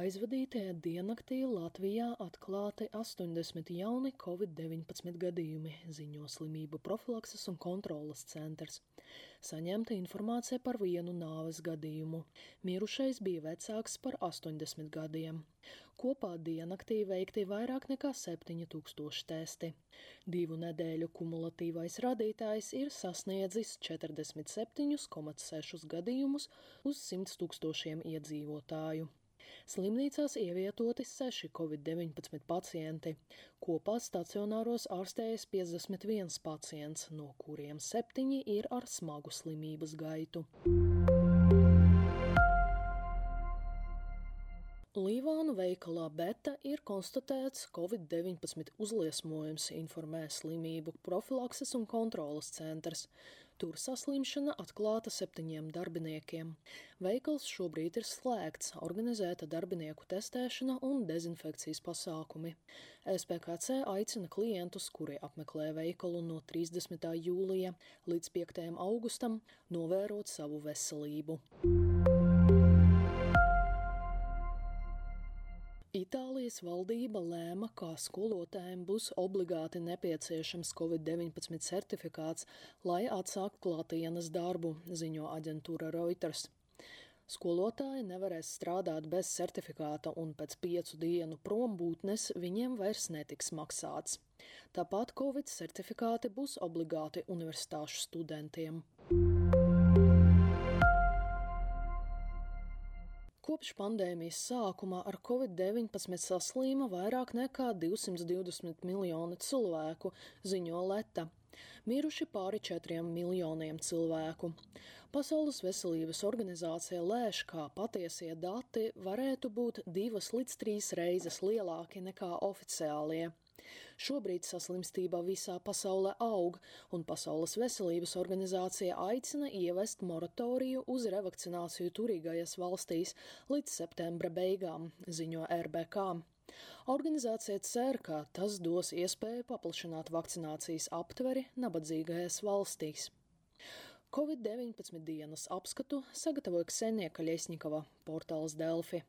aizvadītajā diennaktī Latvijā atklāti 80 jauni covid-19 gadījumi, ziņo slimību profilakses un kontrolas centrs. Saņemta informācija par vienu nāves gadījumu. Mirušais bija vecāks par 80 gadiem. Kopā diennaktī veikti vairāk nekā 7000 testi. Divu nedēļu kumulatīvais rādītājs ir sasniedzis 47,6 gadījumus uz 100 tūkstošiem iedzīvotāju. Slimnīcās ievietoti seši covid-19 pacienti. Kopā stacionāros ārstējas 51 pacients, no kuriem septiņi ir ar smagu slimības gaitu. Līvānu veikalā Beta ir konstatēts covid-19 uzliesmojums, informē slimību profilakses un kontrolas centrs. Tur saslimšana atklāta septiņiem darbiniekiem. Veikals šobrīd ir slēgts, organizēta darbinieku testēšana un dezinfekcijas pasākumi. SPKC aicina klientus, kuri apmeklē veikalu no 30. jūlija līdz 5. augustam, novērot savu veselību. Itālijas valdība lēma, ka skolotājiem būs obligāti nepieciešams Covid-19 certifikāts, lai atsāktu klātienes darbu, ziņo aģentūra Reuters. Skolotāji nevarēs strādāt bez certifikāta, un pēc piecu dienu prombūtnes viņiem vairs netiks maksāts. Tāpat Covid certifikāti būs obligāti universitāšu studentiem. Kopš pandēmijas sākuma ar covid-19 saslīma vairāk nekā 220 miljoni cilvēku, ziņo Leta. Miruši pāri četriem miljoniem cilvēku. Pasaules veselības organizācija lēš, ka patiesie dati varētu būt divas līdz trīs reizes lielāki nekā oficiālie. Šobrīd saslimstība visā pasaulē aug, un Pasaules veselības organizācija aicina ievest moratoriju uz revakcināciju turīgajās valstīs līdz septembra beigām, ziņo RBK. Organizācija cer, ka tas dos iespēju paplašināt vakcinācijas aptveri nabadzīgajās valstīs. Covid-19 dienas apskatu sagatavoja Ksenija Kaļiesņikava, portāls Delfi.